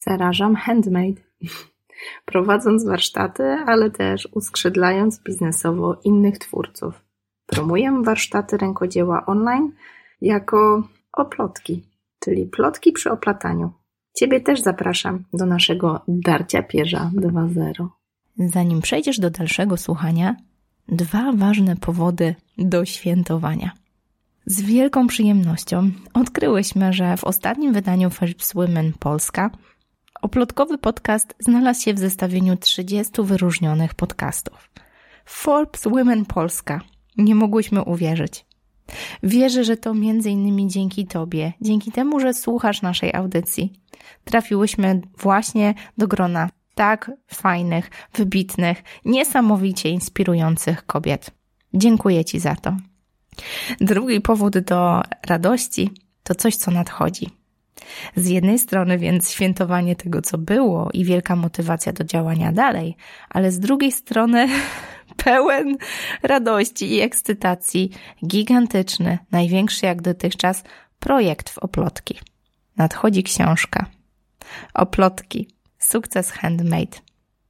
Zarażam handmade. Prowadząc warsztaty, ale też uskrzydlając biznesowo innych twórców. Promuję warsztaty rękodzieła online jako oplotki, czyli plotki przy oplataniu. Ciebie też zapraszam do naszego Darcia Pierza 2.0. Zanim przejdziesz do dalszego słuchania, dwa ważne powody do świętowania. Z wielką przyjemnością odkryłyśmy, że w ostatnim wydaniu Forbes Women Polska oplotkowy podcast znalazł się w zestawieniu 30 wyróżnionych podcastów. Forbes Women Polska. Nie mogłyśmy uwierzyć. Wierzę, że to między innymi dzięki Tobie, dzięki temu, że słuchasz naszej audycji, trafiłyśmy właśnie do grona tak fajnych, wybitnych, niesamowicie inspirujących kobiet. Dziękuję Ci za to. Drugi powód do radości to coś, co nadchodzi. Z jednej strony więc świętowanie tego, co było i wielka motywacja do działania dalej, ale z drugiej strony pełen radości i ekscytacji, gigantyczny, największy jak dotychczas projekt w Oplotki. Nadchodzi książka. Oplotki. Sukces handmade.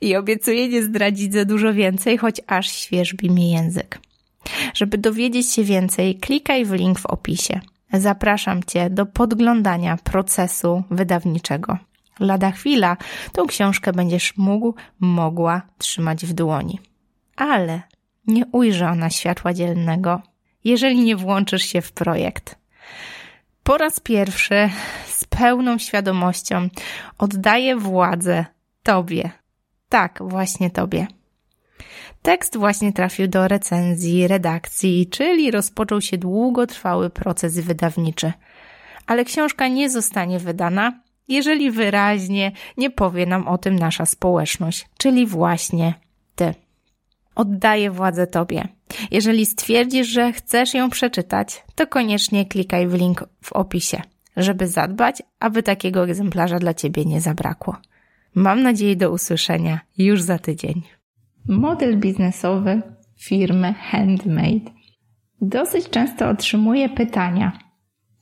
I obiecuję nie zdradzić za dużo więcej, choć aż świeżbi mi język. Żeby dowiedzieć się więcej, klikaj w link w opisie. Zapraszam Cię do podglądania procesu wydawniczego. Lada chwila tą książkę będziesz mógł, mogła trzymać w dłoni. Ale nie ujrzy ona światła dzielnego, jeżeli nie włączysz się w projekt. Po raz pierwszy z pełną świadomością oddaję władzę Tobie. Tak, właśnie Tobie. Tekst właśnie trafił do recenzji, redakcji, czyli rozpoczął się długotrwały proces wydawniczy. Ale książka nie zostanie wydana, jeżeli wyraźnie nie powie nam o tym nasza społeczność, czyli właśnie Ty. Oddaję władzę Tobie. Jeżeli stwierdzisz, że chcesz ją przeczytać, to koniecznie klikaj w link w opisie, żeby zadbać, aby takiego egzemplarza dla Ciebie nie zabrakło. Mam nadzieję do usłyszenia już za tydzień. Model biznesowy firmy Handmade. Dosyć często otrzymuję pytania.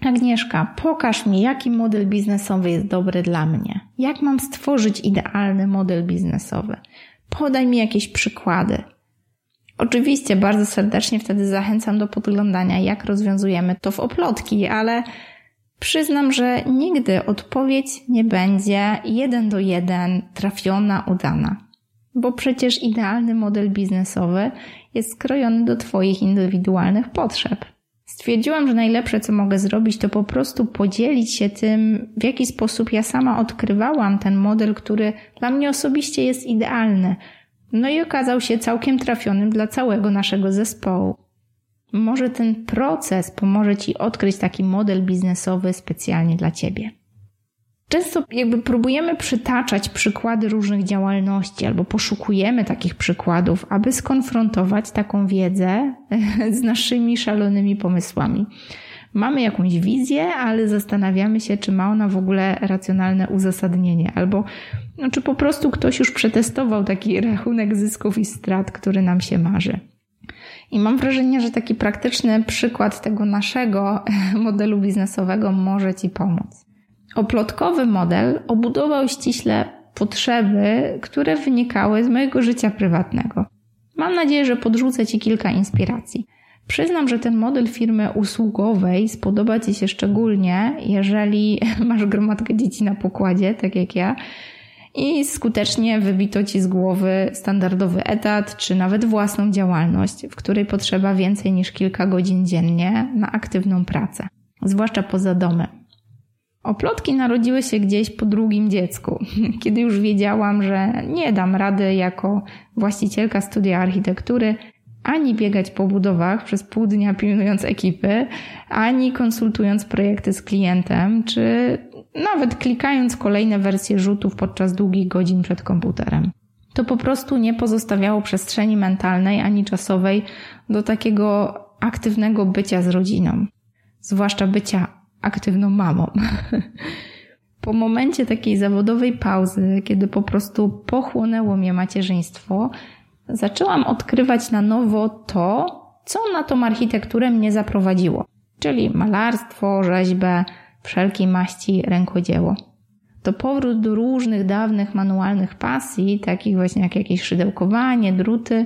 Agnieszka, pokaż mi, jaki model biznesowy jest dobry dla mnie. Jak mam stworzyć idealny model biznesowy? Podaj mi jakieś przykłady. Oczywiście bardzo serdecznie wtedy zachęcam do podglądania, jak rozwiązujemy to w oplotki, ale przyznam, że nigdy odpowiedź nie będzie jeden do jeden trafiona, udana bo przecież idealny model biznesowy jest skrojony do Twoich indywidualnych potrzeb. Stwierdziłam, że najlepsze, co mogę zrobić, to po prostu podzielić się tym, w jaki sposób ja sama odkrywałam ten model, który dla mnie osobiście jest idealny. No i okazał się całkiem trafionym dla całego naszego zespołu. Może ten proces pomoże Ci odkryć taki model biznesowy specjalnie dla Ciebie. Często jakby próbujemy przytaczać przykłady różnych działalności albo poszukujemy takich przykładów, aby skonfrontować taką wiedzę z naszymi szalonymi pomysłami. Mamy jakąś wizję, ale zastanawiamy się, czy ma ona w ogóle racjonalne uzasadnienie, albo no, czy po prostu ktoś już przetestował taki rachunek zysków i strat, który nam się marzy. I mam wrażenie, że taki praktyczny przykład tego naszego modelu biznesowego może Ci pomóc. Oplotkowy model obudował ściśle potrzeby, które wynikały z mojego życia prywatnego. Mam nadzieję, że podrzucę Ci kilka inspiracji. Przyznam, że ten model firmy usługowej spodoba Ci się szczególnie, jeżeli masz gromadkę dzieci na pokładzie, tak jak ja, i skutecznie wybito Ci z głowy standardowy etat, czy nawet własną działalność, w której potrzeba więcej niż kilka godzin dziennie na aktywną pracę, zwłaszcza poza domem. Oplotki narodziły się gdzieś po drugim dziecku, kiedy już wiedziałam, że nie dam rady jako właścicielka studia architektury ani biegać po budowach przez pół dnia pilnując ekipy, ani konsultując projekty z klientem, czy nawet klikając kolejne wersje rzutów podczas długich godzin przed komputerem. To po prostu nie pozostawiało przestrzeni mentalnej ani czasowej do takiego aktywnego bycia z rodziną, zwłaszcza bycia aktywną mamą. Po momencie takiej zawodowej pauzy, kiedy po prostu pochłonęło mnie macierzyństwo, zaczęłam odkrywać na nowo to, co na tą architekturę mnie zaprowadziło, czyli malarstwo, rzeźbę, wszelkiej maści rękodzieło. to powrót do różnych dawnych manualnych pasji, takich właśnie jak jakieś szydełkowanie, druty,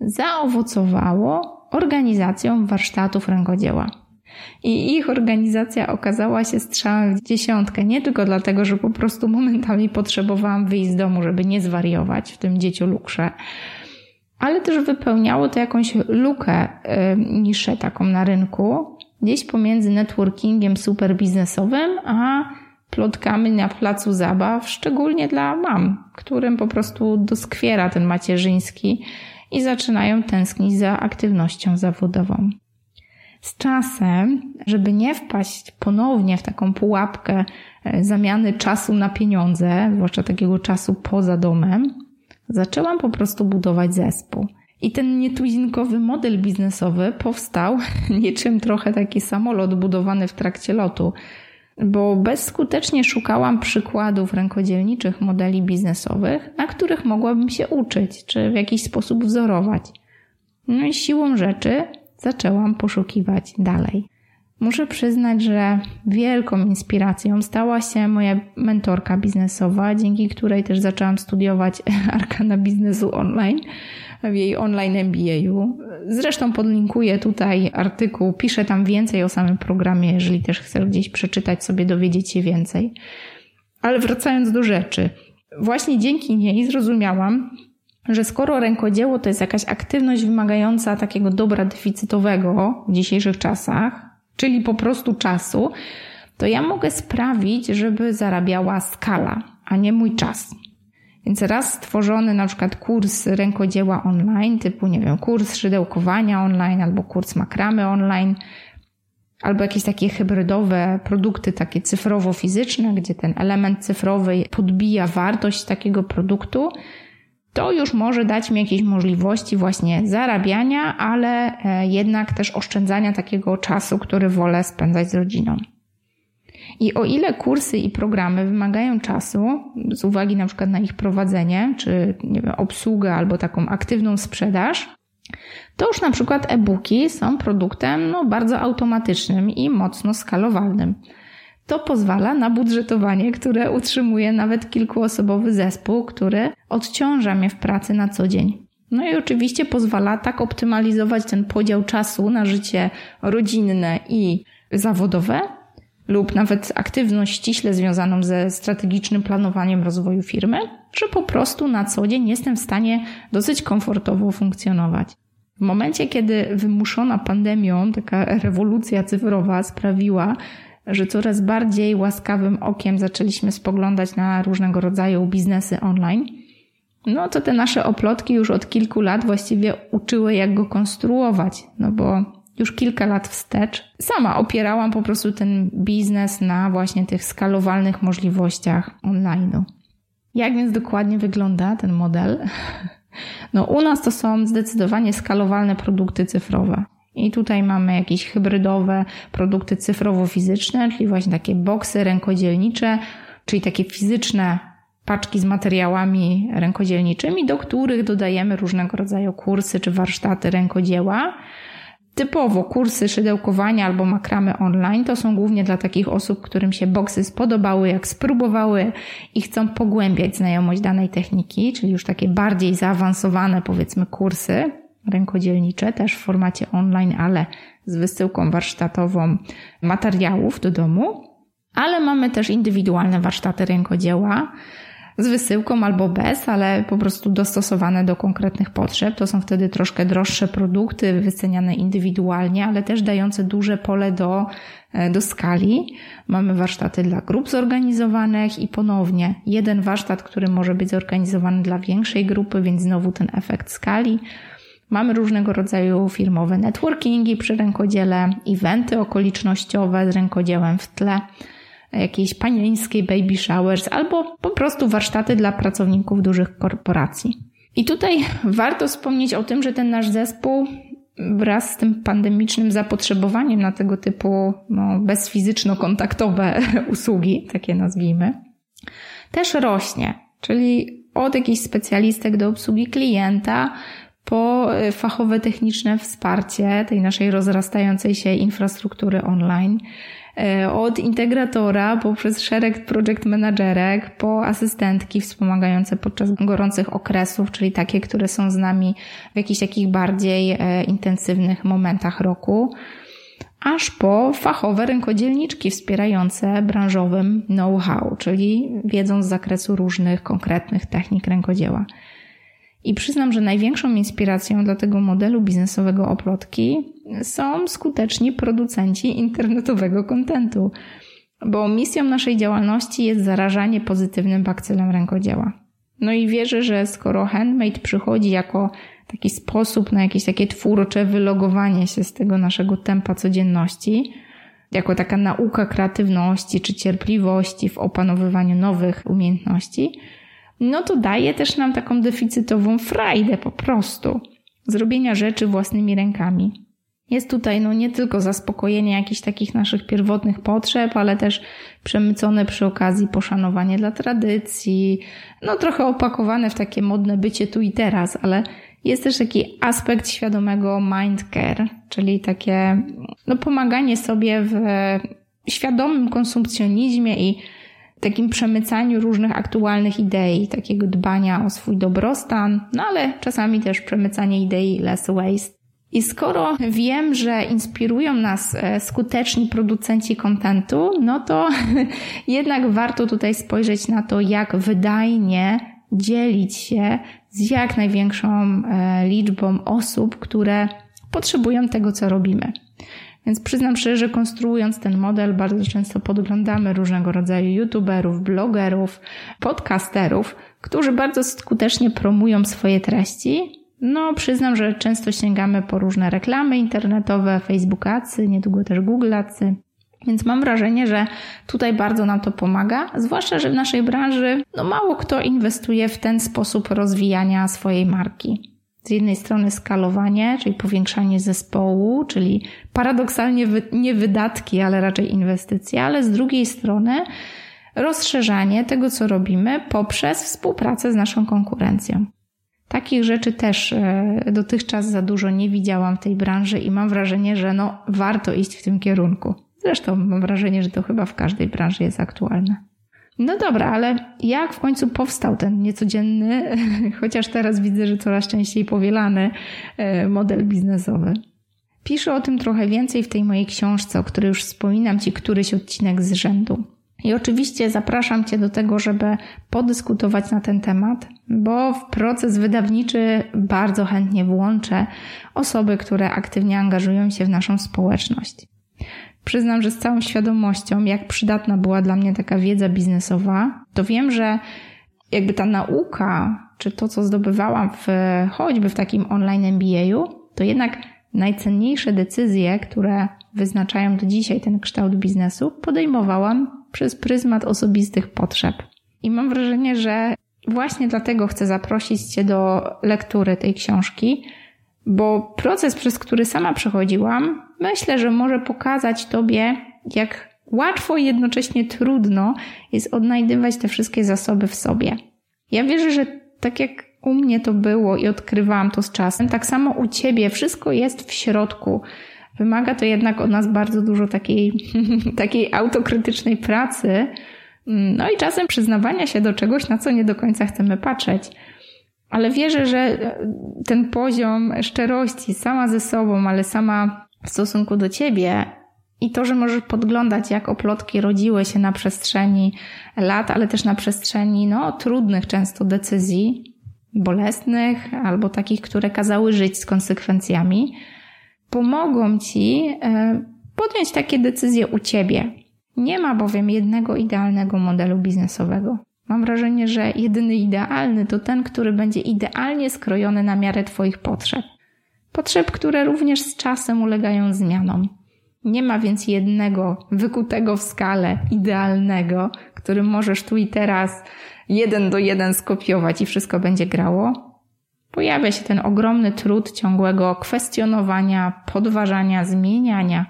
zaowocowało organizacją warsztatów rękodzieła. I ich organizacja okazała się strzałem w dziesiątkę, nie tylko dlatego, że po prostu momentami potrzebowałam wyjść z domu, żeby nie zwariować w tym dzieciolukrze, ale też wypełniało to jakąś lukę, niszę taką na rynku, gdzieś pomiędzy networkingiem super biznesowym, a plotkami na placu zabaw, szczególnie dla mam, którym po prostu doskwiera ten macierzyński i zaczynają tęsknić za aktywnością zawodową. Z czasem, żeby nie wpaść ponownie w taką pułapkę e, zamiany czasu na pieniądze, zwłaszcza takiego czasu poza domem, zaczęłam po prostu budować zespół. I ten nietuzinkowy model biznesowy powstał niczym trochę taki samolot budowany w trakcie lotu, bo bezskutecznie szukałam przykładów rękodzielniczych modeli biznesowych, na których mogłabym się uczyć, czy w jakiś sposób wzorować. No i siłą rzeczy zaczęłam poszukiwać dalej. Muszę przyznać, że wielką inspiracją stała się moja mentorka biznesowa, dzięki której też zaczęłam studiować arkana biznesu online w jej online MBA-u. Zresztą podlinkuję tutaj artykuł, piszę tam więcej o samym programie, jeżeli też chcesz gdzieś przeczytać sobie, dowiedzieć się więcej. Ale wracając do rzeczy, właśnie dzięki niej zrozumiałam, że skoro rękodzieło to jest jakaś aktywność wymagająca takiego dobra deficytowego w dzisiejszych czasach, czyli po prostu czasu, to ja mogę sprawić, żeby zarabiała skala, a nie mój czas. Więc raz stworzony na przykład kurs rękodzieła online, typu, nie wiem, kurs szydełkowania online albo kurs makramy online, albo jakieś takie hybrydowe produkty, takie cyfrowo-fizyczne, gdzie ten element cyfrowy podbija wartość takiego produktu, to już może dać mi jakieś możliwości właśnie zarabiania, ale e, jednak też oszczędzania takiego czasu, który wolę spędzać z rodziną. I o ile kursy i programy wymagają czasu, z uwagi na przykład na ich prowadzenie, czy nie wiem, obsługę albo taką aktywną sprzedaż, to już na przykład e-booki są produktem no, bardzo automatycznym i mocno skalowalnym. To pozwala na budżetowanie, które utrzymuje nawet kilkuosobowy zespół, który odciąża mnie w pracy na co dzień. No i oczywiście pozwala tak optymalizować ten podział czasu na życie rodzinne i zawodowe, lub nawet aktywność ściśle związaną ze strategicznym planowaniem rozwoju firmy, że po prostu na co dzień jestem w stanie dosyć komfortowo funkcjonować. W momencie, kiedy wymuszona pandemią taka rewolucja cyfrowa sprawiła, że coraz bardziej łaskawym okiem zaczęliśmy spoglądać na różnego rodzaju biznesy online, no to te nasze oplotki już od kilku lat właściwie uczyły, jak go konstruować, no bo już kilka lat wstecz sama opierałam po prostu ten biznes na właśnie tych skalowalnych możliwościach online'u. Jak więc dokładnie wygląda ten model? No, u nas to są zdecydowanie skalowalne produkty cyfrowe. I tutaj mamy jakieś hybrydowe produkty cyfrowo-fizyczne, czyli właśnie takie boksy rękodzielnicze, czyli takie fizyczne paczki z materiałami rękodzielniczymi, do których dodajemy różnego rodzaju kursy czy warsztaty rękodzieła. Typowo kursy szydełkowania albo makramy online to są głównie dla takich osób, którym się boksy spodobały, jak spróbowały i chcą pogłębiać znajomość danej techniki, czyli już takie bardziej zaawansowane powiedzmy kursy rękodzielnicze, też w formacie online, ale z wysyłką warsztatową materiałów do domu. Ale mamy też indywidualne warsztaty rękodzieła, z wysyłką albo bez, ale po prostu dostosowane do konkretnych potrzeb. To są wtedy troszkę droższe produkty, wyceniane indywidualnie, ale też dające duże pole do, e, do skali. Mamy warsztaty dla grup zorganizowanych i ponownie jeden warsztat, który może być zorganizowany dla większej grupy, więc znowu ten efekt skali. Mamy różnego rodzaju firmowe networkingi przy rękodziele, eventy okolicznościowe z rękodziełem w tle jakiejś panieńskiej baby showers albo po prostu warsztaty dla pracowników dużych korporacji. I tutaj warto wspomnieć o tym, że ten nasz zespół wraz z tym pandemicznym zapotrzebowaniem na tego typu no, bezfizyczno-kontaktowe usługi, takie nazwijmy, też rośnie. Czyli od jakichś specjalistek do obsługi klienta, po fachowe techniczne wsparcie tej naszej rozrastającej się infrastruktury online, E, od integratora poprzez szereg project managerek po asystentki wspomagające podczas gorących okresów, czyli takie, które są z nami w jakichś takich bardziej e, intensywnych momentach roku aż po fachowe rękodzielniczki wspierające branżowym know-how, czyli wiedzą z zakresu różnych konkretnych technik rękodzieła. I przyznam, że największą inspiracją dla tego modelu biznesowego oplotki są skuteczni producenci internetowego kontentu, bo misją naszej działalności jest zarażanie pozytywnym bakcylem rękodzieła. No i wierzę, że skoro handmade przychodzi jako taki sposób na jakieś takie twórcze wylogowanie się z tego naszego tempa codzienności, jako taka nauka kreatywności czy cierpliwości w opanowywaniu nowych umiejętności, no to daje też nam taką deficytową frajdę po prostu zrobienia rzeczy własnymi rękami. Jest tutaj no nie tylko zaspokojenie jakichś takich naszych pierwotnych potrzeb, ale też przemycone przy okazji poszanowanie dla tradycji, no trochę opakowane w takie modne bycie tu i teraz, ale jest też taki aspekt świadomego mind care, czyli takie no, pomaganie sobie w świadomym konsumpcjonizmie i takim przemycaniu różnych aktualnych idei, takiego dbania o swój dobrostan, no ale czasami też przemycanie idei less waste. I skoro wiem, że inspirują nas e, skuteczni producenci kontentu, no to jednak warto tutaj spojrzeć na to, jak wydajnie dzielić się z jak największą e, liczbą osób, które potrzebują tego, co robimy. Więc przyznam szczerze, że konstruując ten model, bardzo często podglądamy różnego rodzaju youtuberów, blogerów, podcasterów, którzy bardzo skutecznie promują swoje treści. No, przyznam, że często sięgamy po różne reklamy internetowe, Facebookacy, niedługo też Googleacy. Więc mam wrażenie, że tutaj bardzo nam to pomaga, zwłaszcza, że w naszej branży no mało kto inwestuje w ten sposób rozwijania swojej marki. Z jednej strony skalowanie, czyli powiększanie zespołu, czyli paradoksalnie nie wydatki, ale raczej inwestycje, ale z drugiej strony rozszerzanie tego, co robimy poprzez współpracę z naszą konkurencją. Takich rzeczy też e, dotychczas za dużo nie widziałam w tej branży i mam wrażenie, że no, warto iść w tym kierunku. Zresztą mam wrażenie, że to chyba w każdej branży jest aktualne. No dobra, ale jak w końcu powstał ten niecodzienny, chociaż teraz widzę, że coraz częściej powielany e, model biznesowy? Piszę o tym trochę więcej w tej mojej książce, o której już wspominam Ci któryś odcinek z rzędu. I oczywiście zapraszam Cię do tego, żeby podyskutować na ten temat, bo w proces wydawniczy bardzo chętnie włączę osoby, które aktywnie angażują się w naszą społeczność. Przyznam, że z całą świadomością, jak przydatna była dla mnie taka wiedza biznesowa, to wiem, że jakby ta nauka, czy to, co zdobywałam w, choćby w takim online MBA-u, to jednak najcenniejsze decyzje, które wyznaczają do dzisiaj ten kształt biznesu, podejmowałam przez pryzmat osobistych potrzeb. I mam wrażenie, że właśnie dlatego chcę zaprosić Cię do lektury tej książki, bo proces, przez który sama przechodziłam, myślę, że może pokazać Tobie, jak łatwo i jednocześnie trudno jest odnajdywać te wszystkie zasoby w sobie. Ja wierzę, że tak jak u mnie to było i odkrywałam to z czasem, tak samo u Ciebie wszystko jest w środku. Wymaga to jednak od nas bardzo dużo takiej, takiej autokrytycznej pracy, no i czasem przyznawania się do czegoś, na co nie do końca chcemy patrzeć. Ale wierzę, że ten poziom szczerości sama ze sobą, ale sama w stosunku do ciebie i to, że możesz podglądać, jak oplotki rodziły się na przestrzeni lat, ale też na przestrzeni no, trudnych często decyzji, bolesnych albo takich, które kazały żyć z konsekwencjami, pomogą ci e, podjąć takie decyzje u ciebie. Nie ma bowiem jednego idealnego modelu biznesowego. Mam wrażenie, że jedyny idealny to ten, który będzie idealnie skrojony na miarę Twoich potrzeb. Potrzeb, które również z czasem ulegają zmianom. Nie ma więc jednego wykutego w skale idealnego, który możesz tu i teraz jeden do jeden skopiować i wszystko będzie grało. Pojawia się ten ogromny trud ciągłego kwestionowania, podważania, zmieniania,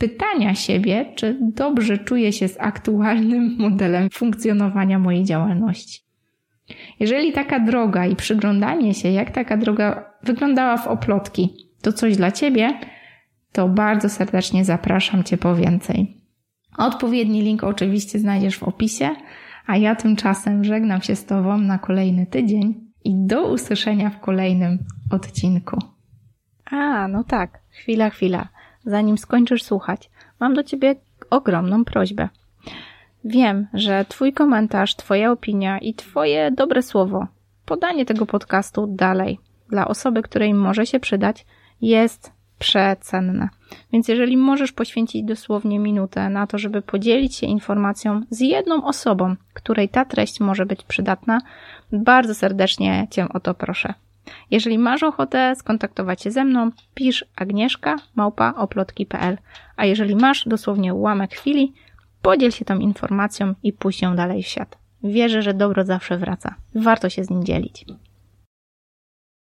pytania siebie, czy dobrze czuję się z aktualnym modelem funkcjonowania mojej działalności. Jeżeli taka droga i przyglądanie się, jak taka droga wyglądała w oplotki, to coś dla Ciebie, to bardzo serdecznie zapraszam Cię po więcej. Odpowiedni link oczywiście znajdziesz w opisie, a ja tymczasem żegnam się z Tobą na kolejny tydzień i do usłyszenia w kolejnym odcinku. A, no tak, chwila, chwila. Zanim skończysz słuchać, mam do Ciebie ogromną prośbę. Wiem, że Twój komentarz, Twoja opinia i Twoje dobre słowo, podanie tego podcastu dalej dla osoby, której może się przydać, jest przecenne. Więc jeżeli możesz poświęcić dosłownie minutę na to, żeby podzielić się informacją z jedną osobą, której ta treść może być przydatna, bardzo serdecznie Cię o to proszę. Jeżeli masz ochotę skontaktować się ze mną, pisz agnieszka małpa oplotki.pl. A jeżeli masz dosłownie ułamek chwili, podziel się tą informacją i puść ją dalej w świat. Wierzę, że dobro zawsze wraca. Warto się z nim dzielić.